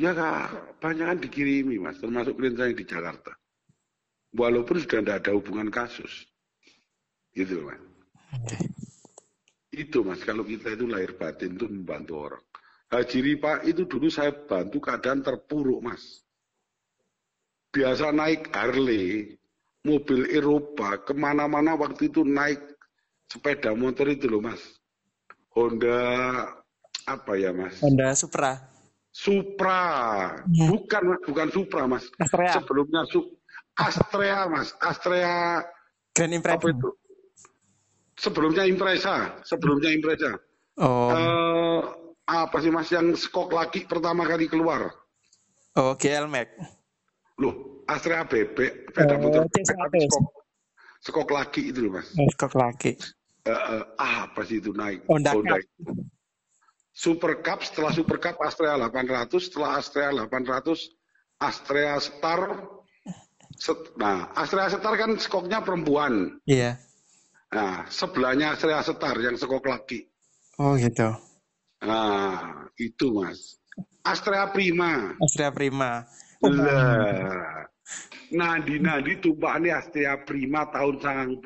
Ya kak, banyak kan dikirimi mas, termasuk klien saya yang di Jakarta. Walaupun sudah tidak ada hubungan kasus. Gitu loh mas. Okay. Itu mas, kalau kita itu lahir batin itu membantu orang. Haji Ripa itu dulu saya bantu keadaan terpuruk mas. Biasa naik Harley, mobil Eropa, ke mana-mana waktu itu naik sepeda motor itu loh mas. Honda apa ya mas? Honda Supra. Supra, Ya. bukan Mas, bukan Supra mas. Astrea. Sebelumnya su Astrea mas, Astrea Grand apa Impression. itu? Sebelumnya Impreza, sebelumnya Impreza. Oh, Eh, apa sih mas yang skok lagi pertama kali keluar? oh GL Max. Loh, Astrea sepeda Oh, motor C100. bebek, tapi skok, skok lagi itu loh mas. Oh, Skok lagi. Eh, eh, apa sih itu naik? Honda Cup. Super Cup, setelah Super Cup Astrea 800, setelah Astrea 800, Astrea Star. Set- nah, Astrea Star kan skoknya perempuan. Iya. Nah, sebelahnya Astrea Star yang skok laki. Oh gitu. Nah, itu mas. Astrea Prima. Astrea Prima. Oh, Lah. Nadi nadi tumpakane Astrea Prima tahun 90.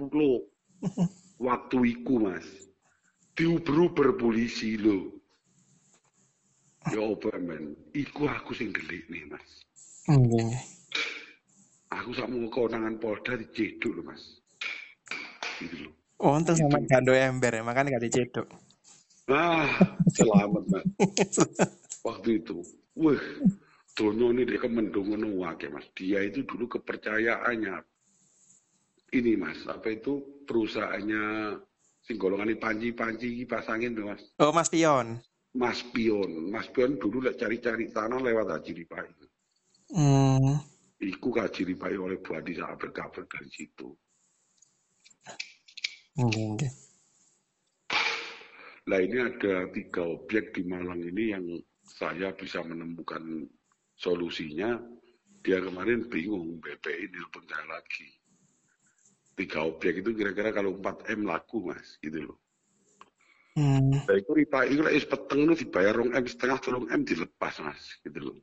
Waktu iku mas. Diuber-uber polisi lo. Ya apa men? Iku aku sing gelik nih mas. Nggih, nggih. Aku sakmu kewenangan Polda diceduk loh mas. Gitu loh. Oh, untuk sama gando ember ya, makanya gak dicedok. Ah, selamat mas. Waktu itu, wah, dono ini dia kemendungan wake mas. Dia itu dulu kepercayaannya. Ini mas, apa itu perusahaannya sing golongan panci-panci pasangin tuh mas. Oh, Mas Pion. Mas Pion, Mas Pion dulu lek cari-cari tanah lewat Haji Ripai. Hmm. Iku Haji Ripai oleh Bu Adi kabar dari situ. Nggih. Nah ini ada tiga objek di Malang ini yang saya bisa menemukan solusinya. Dia kemarin bingung, BPI nelpon saya lagi. Tiga objek itu kira-kira kalau 4M laku mas, gitu loh. Hmm. Nah itu ripa itu lah peteng itu dibayar rong M setengah tolong M dilepas mas, gitu loh.